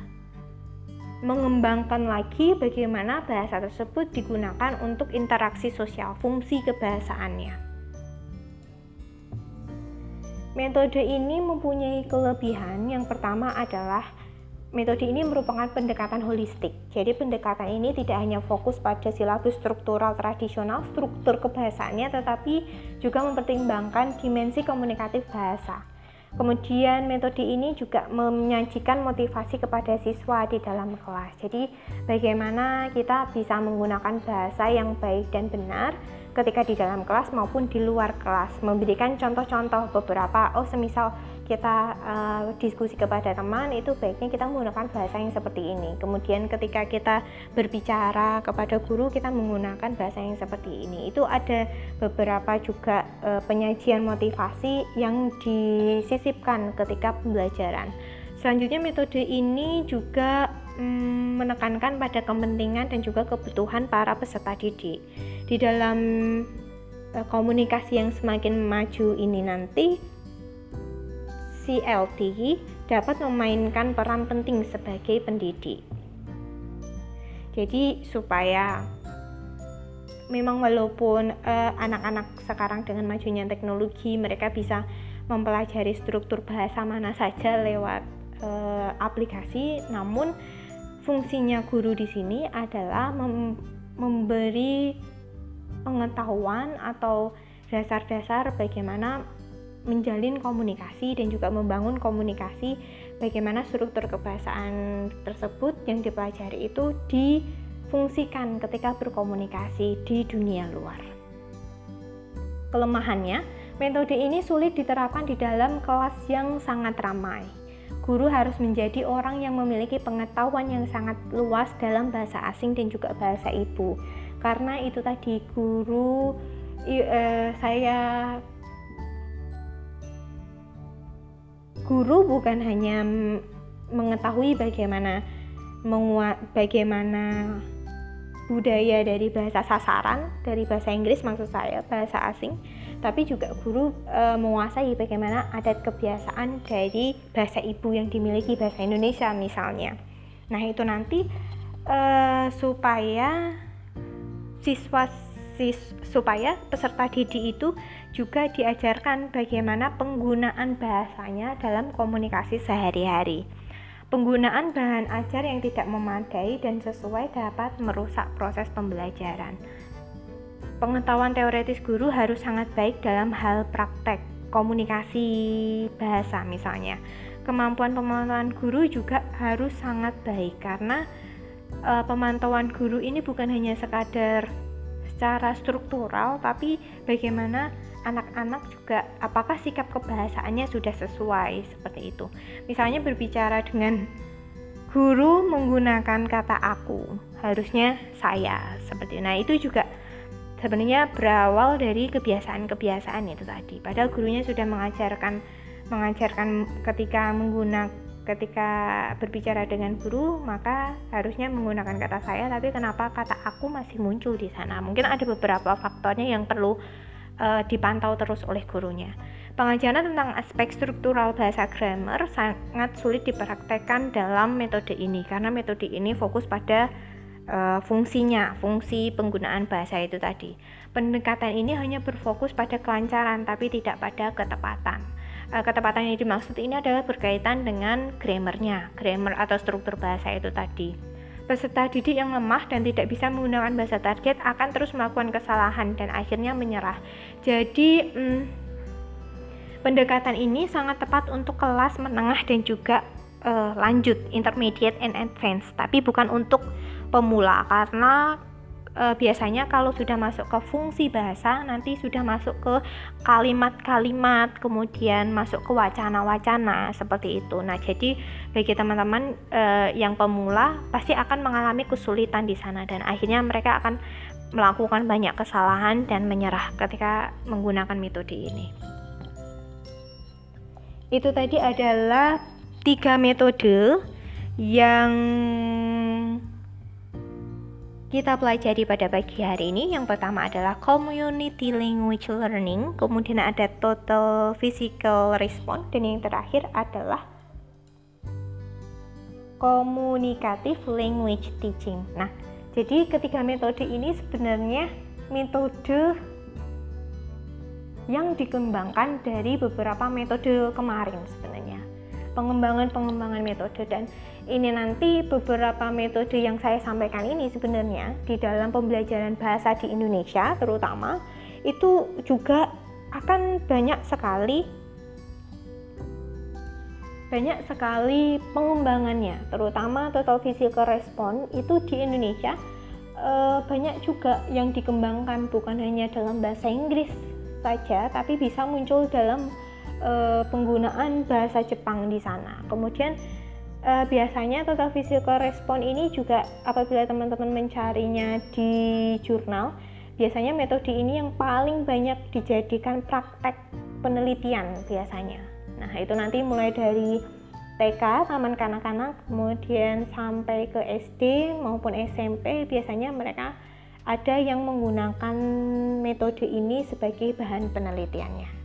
A: mengembangkan lagi bagaimana bahasa tersebut digunakan untuk interaksi sosial, fungsi kebahasaannya. Metode ini mempunyai kelebihan. Yang pertama adalah metode ini merupakan pendekatan holistik. Jadi pendekatan ini tidak hanya fokus pada silabus struktural tradisional, struktur kebahasaannya, tetapi juga mempertimbangkan dimensi komunikatif bahasa. Kemudian metode ini juga menyajikan motivasi kepada siswa di dalam kelas. Jadi bagaimana kita bisa menggunakan bahasa yang baik dan benar ketika di dalam kelas maupun di luar kelas. Memberikan contoh-contoh beberapa oh semisal kita uh, diskusi kepada teman itu baiknya kita menggunakan bahasa yang seperti ini. Kemudian ketika kita berbicara kepada guru kita menggunakan bahasa yang seperti ini. Itu ada beberapa juga uh, penyajian motivasi yang disisipkan ketika pembelajaran. Selanjutnya metode ini juga mm, menekankan pada kepentingan dan juga kebutuhan para peserta didik. Di dalam uh, komunikasi yang semakin maju ini nanti CLT dapat memainkan peran penting sebagai pendidik. Jadi supaya memang walaupun eh, anak-anak sekarang dengan majunya teknologi mereka bisa mempelajari struktur bahasa mana saja lewat uh, aplikasi, namun fungsinya guru di sini adalah mem memberi pengetahuan atau dasar-dasar bagaimana menjalin komunikasi dan juga membangun komunikasi bagaimana struktur kebahasaan tersebut yang dipelajari itu difungsikan ketika berkomunikasi di dunia luar. Kelemahannya, metode ini sulit diterapkan di dalam kelas yang sangat ramai guru harus menjadi orang yang memiliki pengetahuan yang sangat luas dalam bahasa asing dan juga bahasa ibu. Karena itu tadi guru eh, saya guru bukan hanya mengetahui bagaimana menguat bagaimana budaya dari bahasa sasaran dari bahasa Inggris maksud saya bahasa asing tapi juga guru e, menguasai bagaimana adat kebiasaan dari bahasa ibu yang dimiliki bahasa Indonesia misalnya. Nah, itu nanti e, supaya siswa sis, supaya peserta didik itu juga diajarkan bagaimana penggunaan bahasanya dalam komunikasi sehari-hari. Penggunaan bahan ajar yang tidak memadai dan sesuai dapat merusak proses pembelajaran pengetahuan teoretis guru harus sangat baik dalam hal praktek komunikasi bahasa misalnya. Kemampuan pemantauan guru juga harus sangat baik karena e, pemantauan guru ini bukan hanya sekadar secara struktural tapi bagaimana anak-anak juga apakah sikap kebahasaannya sudah sesuai seperti itu. Misalnya berbicara dengan guru menggunakan kata aku, harusnya saya seperti itu. Nah, itu juga sebenarnya berawal dari kebiasaan-kebiasaan itu tadi. Padahal gurunya sudah mengajarkan mengajarkan ketika menggunakan ketika berbicara dengan guru maka harusnya menggunakan kata saya tapi kenapa kata aku masih muncul di sana mungkin ada beberapa faktornya yang perlu uh, dipantau terus oleh gurunya pengajaran tentang aspek struktural bahasa grammar sangat sulit dipraktekkan dalam metode ini karena metode ini fokus pada uh, fungsinya fungsi penggunaan bahasa itu tadi pendekatan ini hanya berfokus pada kelancaran tapi tidak pada ketepatan uh, ketepatan yang dimaksud ini adalah berkaitan dengan grammarnya, grammar atau struktur bahasa itu tadi. Peserta didik yang lemah dan tidak bisa menggunakan bahasa target akan terus melakukan kesalahan dan akhirnya menyerah. Jadi, hmm, pendekatan ini sangat tepat untuk kelas menengah dan juga uh, lanjut, intermediate and advanced, tapi bukan untuk pemula karena e, biasanya kalau sudah masuk ke fungsi bahasa nanti sudah masuk ke kalimat-kalimat kemudian masuk ke wacana-wacana seperti itu. Nah jadi bagi teman-teman e, yang pemula pasti akan mengalami kesulitan di sana dan akhirnya mereka akan melakukan banyak kesalahan dan menyerah ketika menggunakan metode ini. Itu tadi adalah tiga metode yang kita pelajari pada pagi hari ini. Yang pertama adalah community language learning. Kemudian ada total physical response. Dan yang terakhir adalah communicative language teaching. Nah jadi ketiga metode ini sebenarnya metode yang dikembangkan dari beberapa metode kemarin sebenarnya. Pengembangan-pengembangan metode. Dan ini nanti beberapa metode yang saya sampaikan ini sebenarnya di dalam pembelajaran bahasa di Indonesia terutama itu juga akan banyak sekali banyak sekali pengembangannya terutama total physical response itu di Indonesia. E, banyak juga yang dikembangkan bukan hanya dalam bahasa Inggris saja tapi bisa muncul dalam e, penggunaan bahasa Jepang di sana. Kemudian uh, biasanya total physical response ini juga apabila teman-teman mencarinya di jurnal biasanya metode ini yang paling banyak dijadikan praktek penelitian biasanya nah itu nanti mulai dari TK, taman kanak-kanak, kemudian sampai ke SD maupun SMP biasanya mereka ada yang menggunakan metode ini sebagai bahan penelitiannya.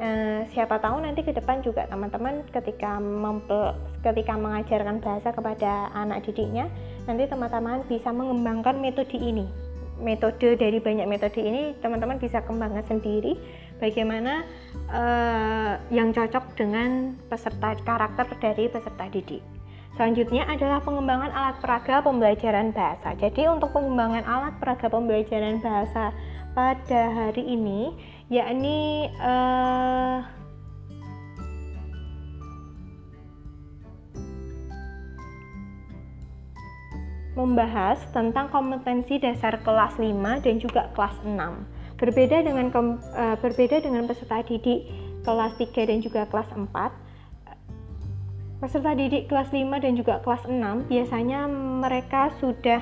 A: Eh, siapa tahu nanti ke depan juga teman-teman ketika mempe, ketika mengajarkan bahasa kepada anak didiknya nanti teman-teman bisa mengembangkan metode ini metode dari banyak metode ini teman-teman bisa kembangkan sendiri bagaimana uh, yang cocok dengan peserta karakter dari peserta didik Selanjutnya adalah pengembangan alat peraga pembelajaran bahasa. Jadi untuk pengembangan alat peraga pembelajaran bahasa pada hari ini yakni uh, membahas tentang kompetensi dasar kelas 5 dan juga kelas 6. Berbeda dengan uh, berbeda dengan peserta didik kelas 3 dan juga kelas 4. Peserta didik kelas 5 dan juga kelas 6 biasanya mereka sudah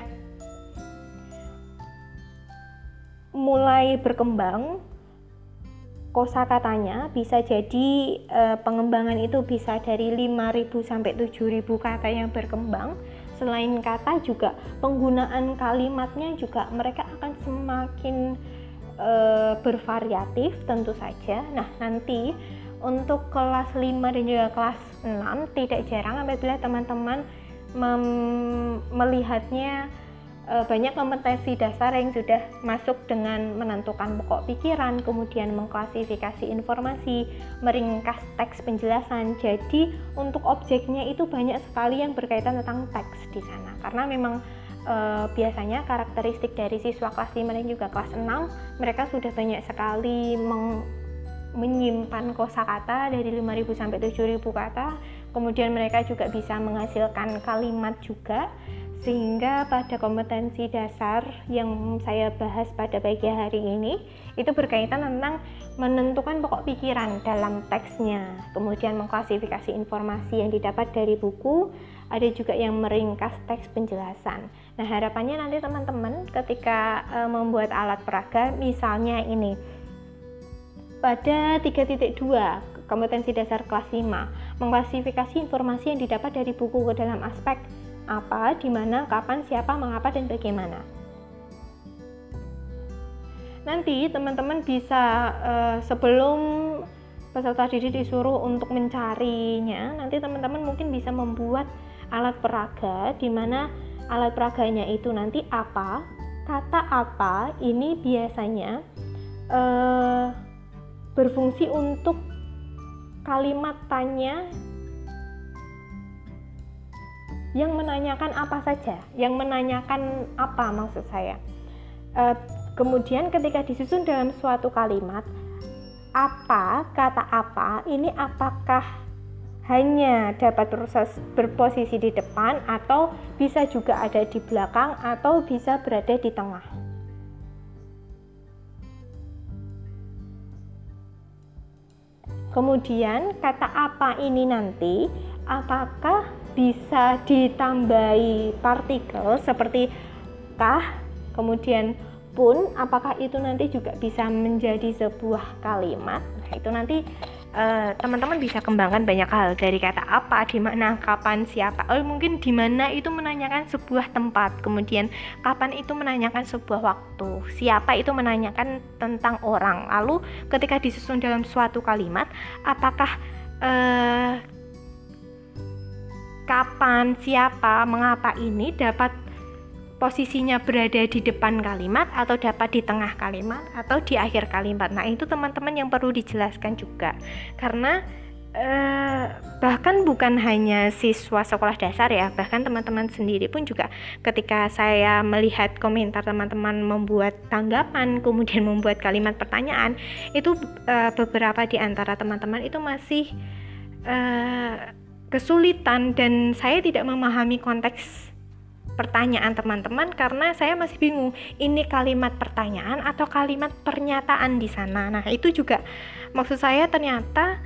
A: mulai berkembang kosakatanya bisa jadi e, pengembangan itu bisa dari 5000 sampai 7000 kata yang berkembang. Selain kata juga penggunaan kalimatnya juga mereka akan semakin e, bervariatif tentu saja. Nah, nanti untuk kelas 5 dan juga kelas 6 tidak jarang apabila teman-teman melihatnya banyak kompetensi dasar yang sudah masuk dengan menentukan pokok pikiran, kemudian mengklasifikasi informasi, meringkas teks penjelasan. Jadi untuk objeknya itu banyak sekali yang berkaitan tentang teks di sana. Karena memang e, biasanya karakteristik dari siswa kelas 5 dan juga kelas 6 mereka sudah banyak sekali meng, menyimpan kosakata dari 5000 sampai 7000 kata. Kemudian mereka juga bisa menghasilkan kalimat juga sehingga pada kompetensi dasar yang saya bahas pada pagi hari ini itu berkaitan tentang menentukan pokok pikiran dalam teksnya. Kemudian mengklasifikasi informasi yang didapat dari buku ada juga yang meringkas teks penjelasan. Nah harapannya nanti teman-teman ketika e, membuat alat peraga misalnya ini. Pada 3.2 kompetensi dasar kelas 5 mengklasifikasi informasi yang didapat dari buku ke dalam aspek apa, di mana, kapan, siapa, mengapa, dan bagaimana. Nanti teman-teman bisa uh, sebelum peserta didik disuruh untuk mencarinya, nanti teman-teman mungkin bisa membuat alat peraga di mana alat peraganya itu nanti apa, kata apa, ini biasanya uh, berfungsi untuk kalimat tanya yang menanyakan apa saja, yang menanyakan apa maksud saya. E, kemudian ketika disusun dalam suatu kalimat, apa kata apa ini apakah hanya dapat proses berposisi di depan atau bisa juga ada di belakang atau bisa berada di tengah. Kemudian kata apa ini nanti apakah bisa ditambahi partikel seperti kah, kemudian pun, apakah itu nanti juga bisa menjadi sebuah kalimat? Nah, itu nanti eh, teman-teman uh, bisa kembangkan banyak hal dari kata apa, di mana, kapan, siapa. Oh, mungkin di mana itu menanyakan sebuah tempat, kemudian kapan itu menanyakan sebuah waktu, siapa itu menanyakan tentang orang. Lalu ketika disusun dalam suatu kalimat, apakah uh, kapan, siapa, mengapa ini dapat posisinya berada di depan kalimat atau dapat di tengah kalimat atau di akhir kalimat. Nah, itu teman-teman yang perlu dijelaskan juga. Karena eh, bahkan bukan hanya siswa sekolah dasar ya, bahkan teman-teman sendiri pun juga ketika saya melihat komentar teman-teman membuat tanggapan, kemudian membuat kalimat pertanyaan, itu eh, beberapa di antara teman-teman itu masih eh, kesulitan dan saya tidak memahami konteks pertanyaan teman-teman karena saya masih bingung ini kalimat pertanyaan atau kalimat pernyataan di sana. Nah, itu juga maksud saya ternyata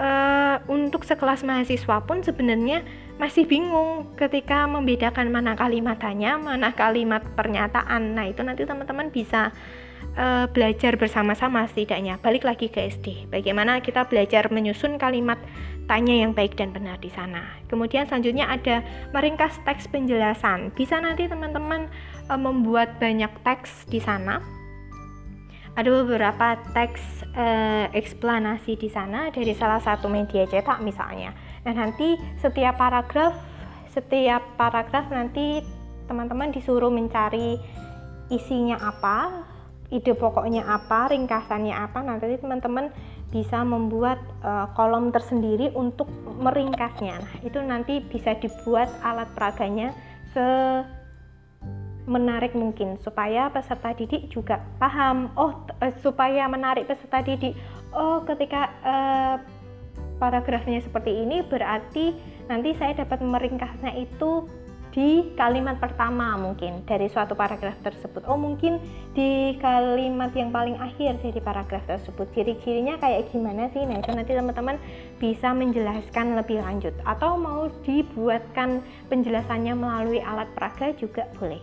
A: uh, untuk sekelas mahasiswa pun sebenarnya masih bingung ketika membedakan mana kalimat tanya, mana kalimat pernyataan. Nah, itu nanti teman-teman bisa uh, belajar bersama-sama setidaknya. Balik lagi ke SD. Bagaimana kita belajar menyusun kalimat tanya yang baik dan benar di sana. Kemudian selanjutnya ada meringkas teks penjelasan. Bisa nanti teman-teman uh, membuat banyak teks di sana. Ada beberapa teks uh, eksplanasi di sana dari salah satu media cetak misalnya. Dan nanti setiap paragraf setiap paragraf nanti teman-teman disuruh mencari isinya apa, ide pokoknya apa, ringkasannya apa, nanti teman-teman bisa membuat uh, kolom tersendiri untuk meringkasnya. Nah, itu nanti bisa dibuat alat peraganya se menarik mungkin supaya peserta didik juga paham. Oh, uh, supaya menarik peserta didik. Oh, ketika uh, paragrafnya seperti ini berarti nanti saya dapat meringkasnya itu di kalimat pertama mungkin dari suatu paragraf tersebut. Oh, mungkin di kalimat yang paling akhir dari paragraf tersebut. Ciri-cirinya kayak gimana sih? Nah, itu nanti teman-teman bisa menjelaskan lebih lanjut atau mau dibuatkan penjelasannya melalui alat peraga juga boleh.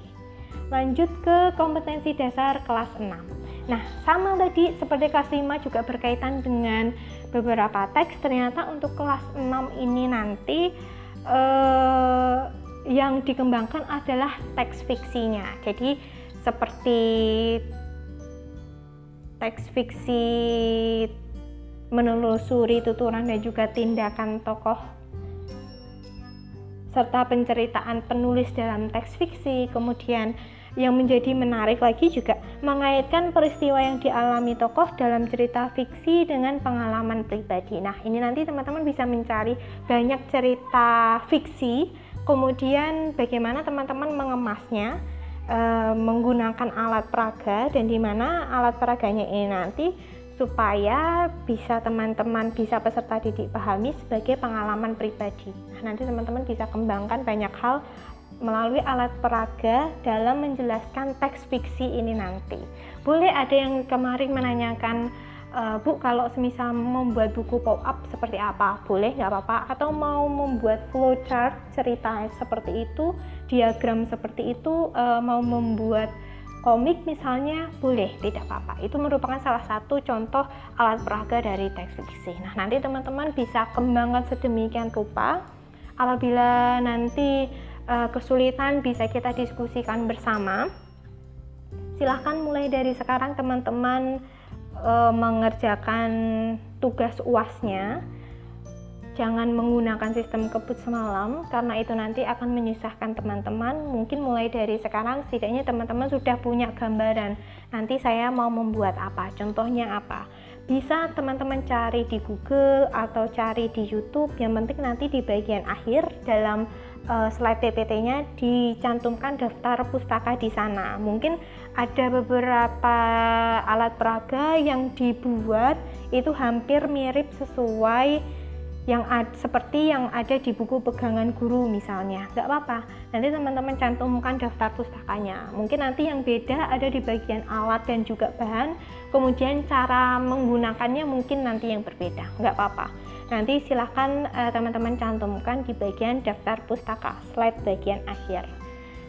A: Lanjut ke kompetensi dasar kelas 6. Nah, sama tadi seperti kelas 5 juga berkaitan dengan beberapa teks. Ternyata untuk kelas 6 ini nanti eh, yang dikembangkan adalah teks fiksinya. Jadi seperti teks fiksi menelusuri tuturan dan juga tindakan tokoh serta penceritaan penulis dalam teks fiksi. Kemudian yang menjadi menarik lagi juga mengaitkan peristiwa yang dialami tokoh dalam cerita fiksi dengan pengalaman pribadi. Nah, ini nanti teman-teman bisa mencari banyak cerita fiksi kemudian bagaimana teman-teman mengemasnya e, menggunakan alat peraga dan di mana alat peraganya ini nanti supaya bisa teman-teman bisa peserta didik pahami sebagai pengalaman pribadi. Nah, nanti teman-teman bisa kembangkan banyak hal melalui alat peraga dalam menjelaskan teks fiksi ini nanti. Boleh ada yang kemarin menanyakan, e, Bu, kalau semisal membuat buku pop-up seperti apa? Boleh, nggak apa-apa. Atau mau membuat flowchart cerita seperti itu, diagram seperti itu, e, mau membuat komik misalnya boleh tidak apa-apa itu merupakan salah satu contoh alat peraga dari teks fiksi nah nanti teman-teman bisa kembangkan sedemikian rupa apabila nanti uh, kesulitan bisa kita diskusikan bersama silahkan mulai dari sekarang teman-teman uh, mengerjakan tugas uasnya jangan menggunakan sistem kebut semalam karena itu nanti akan menyusahkan teman-teman. Mungkin mulai dari sekarang setidaknya teman-teman sudah punya gambaran nanti saya mau membuat apa contohnya apa. Bisa teman-teman cari di Google atau cari di YouTube yang penting nanti di bagian akhir dalam uh, slide PPT-nya dicantumkan daftar pustaka di sana. Mungkin ada beberapa alat peraga yang dibuat itu hampir mirip sesuai yang ad, seperti yang ada di buku pegangan guru misalnya. Nggak apa-apa. Nanti teman-teman cantumkan daftar pustakanya. Mungkin nanti yang beda ada di bagian alat dan juga bahan. Kemudian cara menggunakannya mungkin nanti yang berbeda. Nggak apa-apa nanti silahkan uh, teman-teman cantumkan di bagian daftar pustaka slide bagian akhir.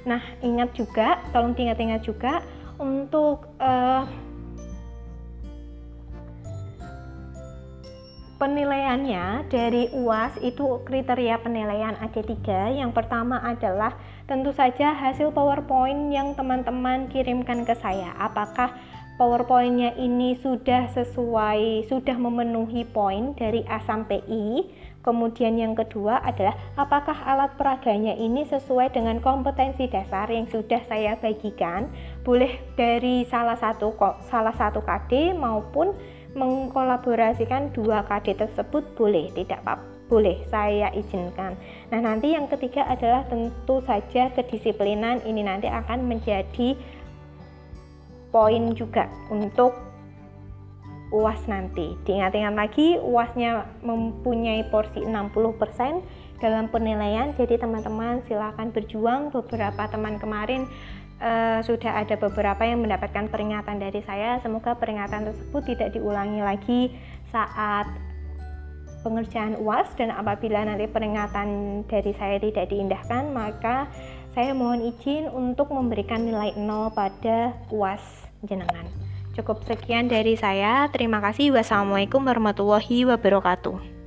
A: Nah ingat juga tolong ingat-ingat juga untuk uh, penilaiannya dari UAS itu kriteria penilaian AD3 yang pertama adalah tentu saja hasil PowerPoint yang teman-teman kirimkan ke saya. Apakah PowerPointnya ini sudah sesuai sudah memenuhi poin dari A sampai I. Kemudian yang kedua adalah apakah alat peraganya ini sesuai dengan kompetensi dasar yang sudah saya bagikan? Boleh dari salah satu salah satu KD maupun mengkolaborasikan dua KD tersebut boleh tidak apa boleh saya izinkan. Nah nanti yang ketiga adalah tentu saja kedisiplinan. Ini nanti akan menjadi poin juga untuk UAS nanti. Diingat-ingat lagi UASnya mempunyai porsi 60% dalam penilaian. Jadi teman-teman silahkan berjuang. Beberapa teman kemarin uh, sudah ada beberapa yang mendapatkan peringatan dari saya. Semoga peringatan tersebut tidak diulangi lagi saat pengerjaan UAS. Dan apabila nanti peringatan dari saya tidak diindahkan, maka saya mohon izin untuk memberikan nilai 0 pada UAS jenengan. Cukup sekian dari saya. Terima kasih. Wassalamualaikum warahmatullahi wabarakatuh.